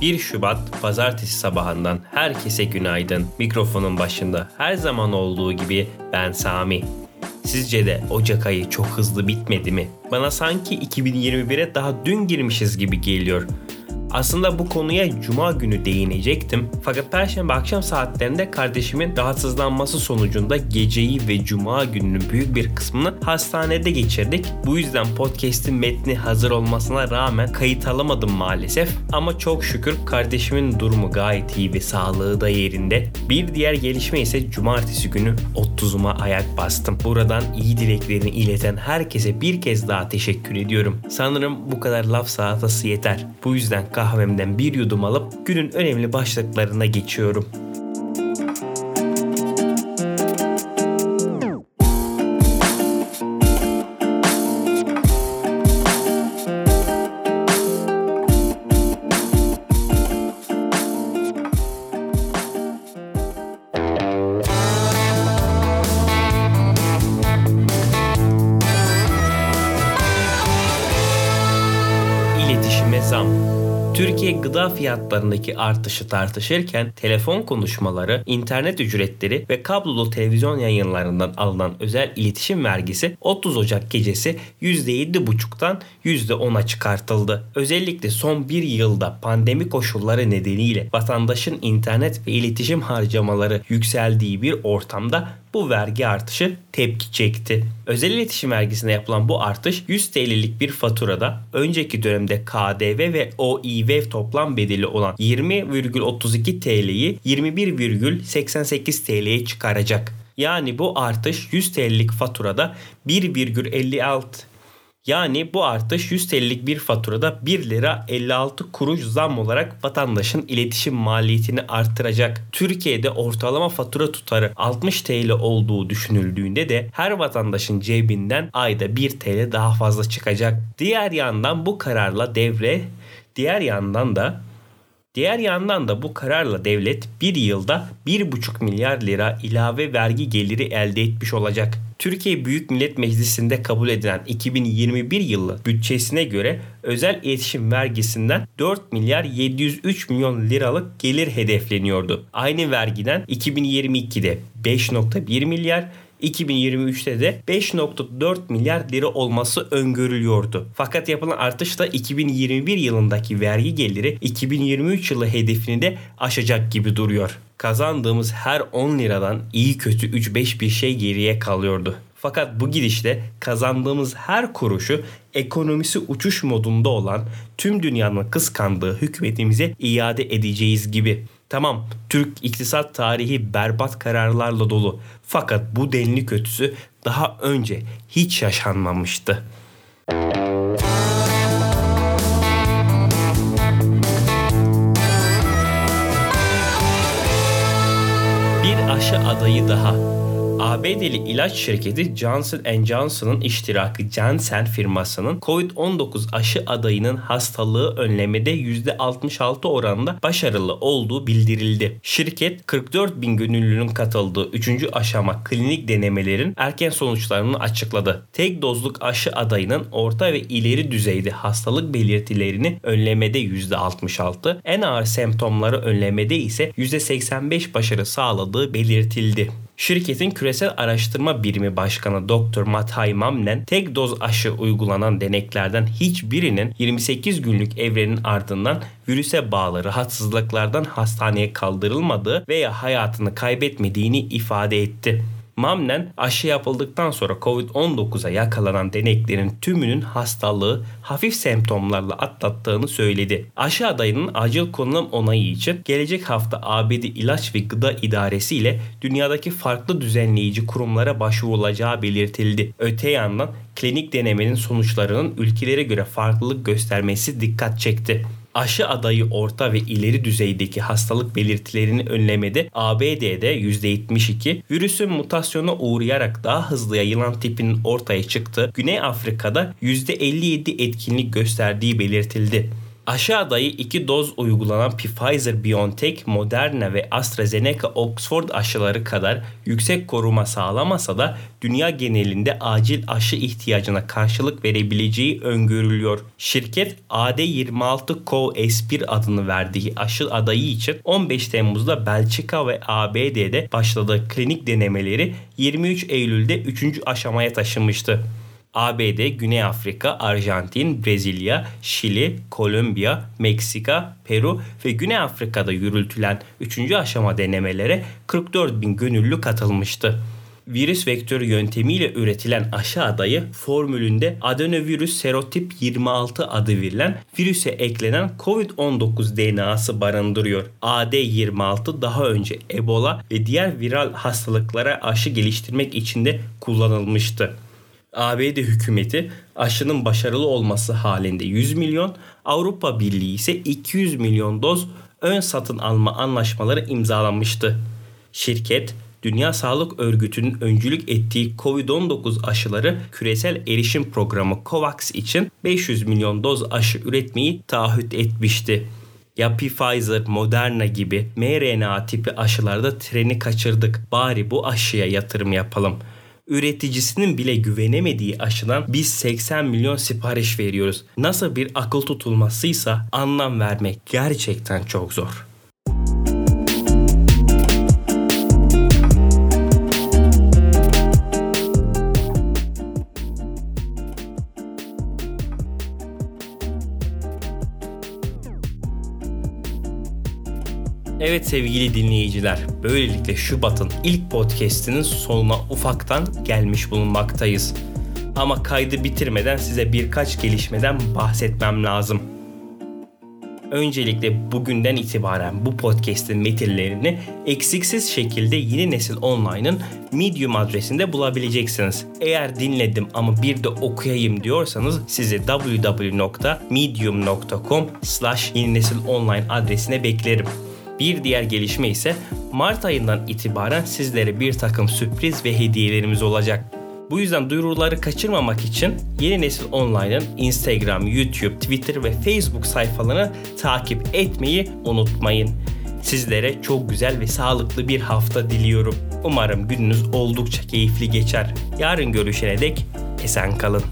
1 Şubat pazartesi sabahından herkese günaydın. Mikrofonun başında her zaman olduğu gibi ben Sami. Sizce de Ocak ayı çok hızlı bitmedi mi? Bana sanki 2021'e daha dün girmişiz gibi geliyor. Aslında bu konuya cuma günü değinecektim. Fakat perşembe akşam saatlerinde kardeşimin rahatsızlanması sonucunda geceyi ve cuma gününün büyük bir kısmını hastanede geçirdik. Bu yüzden podcast'in metni hazır olmasına rağmen kayıt alamadım maalesef. Ama çok şükür kardeşimin durumu gayet iyi ve sağlığı da yerinde. Bir diğer gelişme ise cumartesi günü 30'uma ayak bastım. Buradan iyi dileklerini ileten herkese bir kez daha teşekkür ediyorum. Sanırım bu kadar laf salatası yeter. Bu yüzden kahvemden bir yudum alıp günün önemli başlıklarına geçiyorum. İletişime zam Türkiye gıda fiyatlarındaki artışı tartışırken telefon konuşmaları, internet ücretleri ve kablolu televizyon yayınlarından alınan özel iletişim vergisi 30 Ocak gecesi %7,5'tan %10'a çıkartıldı. Özellikle son bir yılda pandemi koşulları nedeniyle vatandaşın internet ve iletişim harcamaları yükseldiği bir ortamda bu vergi artışı tepki çekti. Özel iletişim vergisine yapılan bu artış 100 TL'lik bir faturada önceki dönemde KDV ve OİV toplam bedeli olan 20,32 TL'yi 21,88 TL'ye çıkaracak. Yani bu artış 100 TL'lik faturada 1,56 yani bu artış 100 TL'lik bir faturada 1 lira 56 kuruş zam olarak vatandaşın iletişim maliyetini artıracak. Türkiye'de ortalama fatura tutarı 60 TL olduğu düşünüldüğünde de her vatandaşın cebinden ayda 1 TL daha fazla çıkacak. Diğer yandan bu kararla devre diğer yandan da Diğer yandan da bu kararla devlet bir yılda 1,5 milyar lira ilave vergi geliri elde etmiş olacak. Türkiye Büyük Millet Meclisi'nde kabul edilen 2021 yılı bütçesine göre özel iletişim vergisinden 4 milyar 703 milyon liralık gelir hedefleniyordu. Aynı vergiden 2022'de 5.1 milyar 2023'te de 5.4 milyar lira olması öngörülüyordu. Fakat yapılan artış da 2021 yılındaki vergi geliri 2023 yılı hedefini de aşacak gibi duruyor. Kazandığımız her 10 liradan iyi kötü 3-5 bir şey geriye kalıyordu. Fakat bu gidişle kazandığımız her kuruşu ekonomisi uçuş modunda olan tüm dünyanın kıskandığı hükümetimize iade edeceğiz gibi. Tamam Türk iktisat tarihi berbat kararlarla dolu fakat bu denli kötüsü daha önce hiç yaşanmamıştı. Aşı adayı daha ABD'li ilaç şirketi Johnson Johnson'ın iştirakı Janssen firmasının COVID-19 aşı adayının hastalığı önlemede %66 oranında başarılı olduğu bildirildi. Şirket 44 bin gönüllünün katıldığı 3. aşama klinik denemelerin erken sonuçlarını açıkladı. Tek dozluk aşı adayının orta ve ileri düzeyde hastalık belirtilerini önlemede %66, en ağır semptomları önlemede ise %85 başarı sağladığı belirtildi. Şirketin küresel araştırma birimi başkanı Dr. Matay Mamnen tek doz aşı uygulanan deneklerden hiçbirinin 28 günlük evrenin ardından virüse bağlı rahatsızlıklardan hastaneye kaldırılmadığı veya hayatını kaybetmediğini ifade etti. Mamnen aşı yapıldıktan sonra Covid-19'a yakalanan deneklerin tümünün hastalığı hafif semptomlarla atlattığını söyledi. Aşı adayının acil konulum onayı için gelecek hafta ABD İlaç ve Gıda İdaresi ile dünyadaki farklı düzenleyici kurumlara başvurulacağı belirtildi. Öte yandan klinik denemenin sonuçlarının ülkelere göre farklılık göstermesi dikkat çekti aşı adayı orta ve ileri düzeydeki hastalık belirtilerini önlemede ABD'de %72, virüsün mutasyona uğrayarak daha hızlı yayılan tipinin ortaya çıktığı Güney Afrika'da %57 etkinlik gösterdiği belirtildi. Aşı adayı iki doz uygulanan Pfizer-BioNTech, Moderna ve AstraZeneca-Oxford aşıları kadar yüksek koruma sağlamasa da dünya genelinde acil aşı ihtiyacına karşılık verebileceği öngörülüyor. Şirket AD26-CoV-S1 adını verdiği aşı adayı için 15 Temmuz'da Belçika ve ABD'de başladığı klinik denemeleri 23 Eylül'de 3. aşamaya taşımıştı. ABD, Güney Afrika, Arjantin, Brezilya, Şili, Kolombiya, Meksika, Peru ve Güney Afrika'da yürütülen 3. aşama denemelere 44 bin gönüllü katılmıştı virüs vektörü yöntemiyle üretilen aşı adayı formülünde adenovirüs serotip 26 adı verilen virüse eklenen COVID-19 DNA'sı barındırıyor. AD26 daha önce Ebola ve diğer viral hastalıklara aşı geliştirmek için de kullanılmıştı. ABD hükümeti aşının başarılı olması halinde 100 milyon, Avrupa Birliği ise 200 milyon doz ön satın alma anlaşmaları imzalamıştı. Şirket Dünya Sağlık Örgütü'nün öncülük ettiği COVID-19 aşıları küresel erişim programı COVAX için 500 milyon doz aşı üretmeyi taahhüt etmişti. Ya Pfizer, Moderna gibi mRNA tipi aşılarda treni kaçırdık. Bari bu aşıya yatırım yapalım. Üreticisinin bile güvenemediği aşıdan biz 80 milyon sipariş veriyoruz. Nasıl bir akıl tutulmasıysa anlam vermek gerçekten çok zor. Evet sevgili dinleyiciler, böylelikle Şubat'ın ilk podcast'inin sonuna ufaktan gelmiş bulunmaktayız. Ama kaydı bitirmeden size birkaç gelişmeden bahsetmem lazım. Öncelikle bugünden itibaren bu podcast'in metinlerini eksiksiz şekilde Yeni Nesil Online'ın Medium adresinde bulabileceksiniz. Eğer dinledim ama bir de okuyayım diyorsanız sizi www.medium.com slash yeni nesil online adresine beklerim. Bir diğer gelişme ise Mart ayından itibaren sizlere bir takım sürpriz ve hediyelerimiz olacak. Bu yüzden duyuruları kaçırmamak için Yeni Nesil Online'ın Instagram, YouTube, Twitter ve Facebook sayfalarını takip etmeyi unutmayın. Sizlere çok güzel ve sağlıklı bir hafta diliyorum. Umarım gününüz oldukça keyifli geçer. Yarın görüşene dek esen kalın.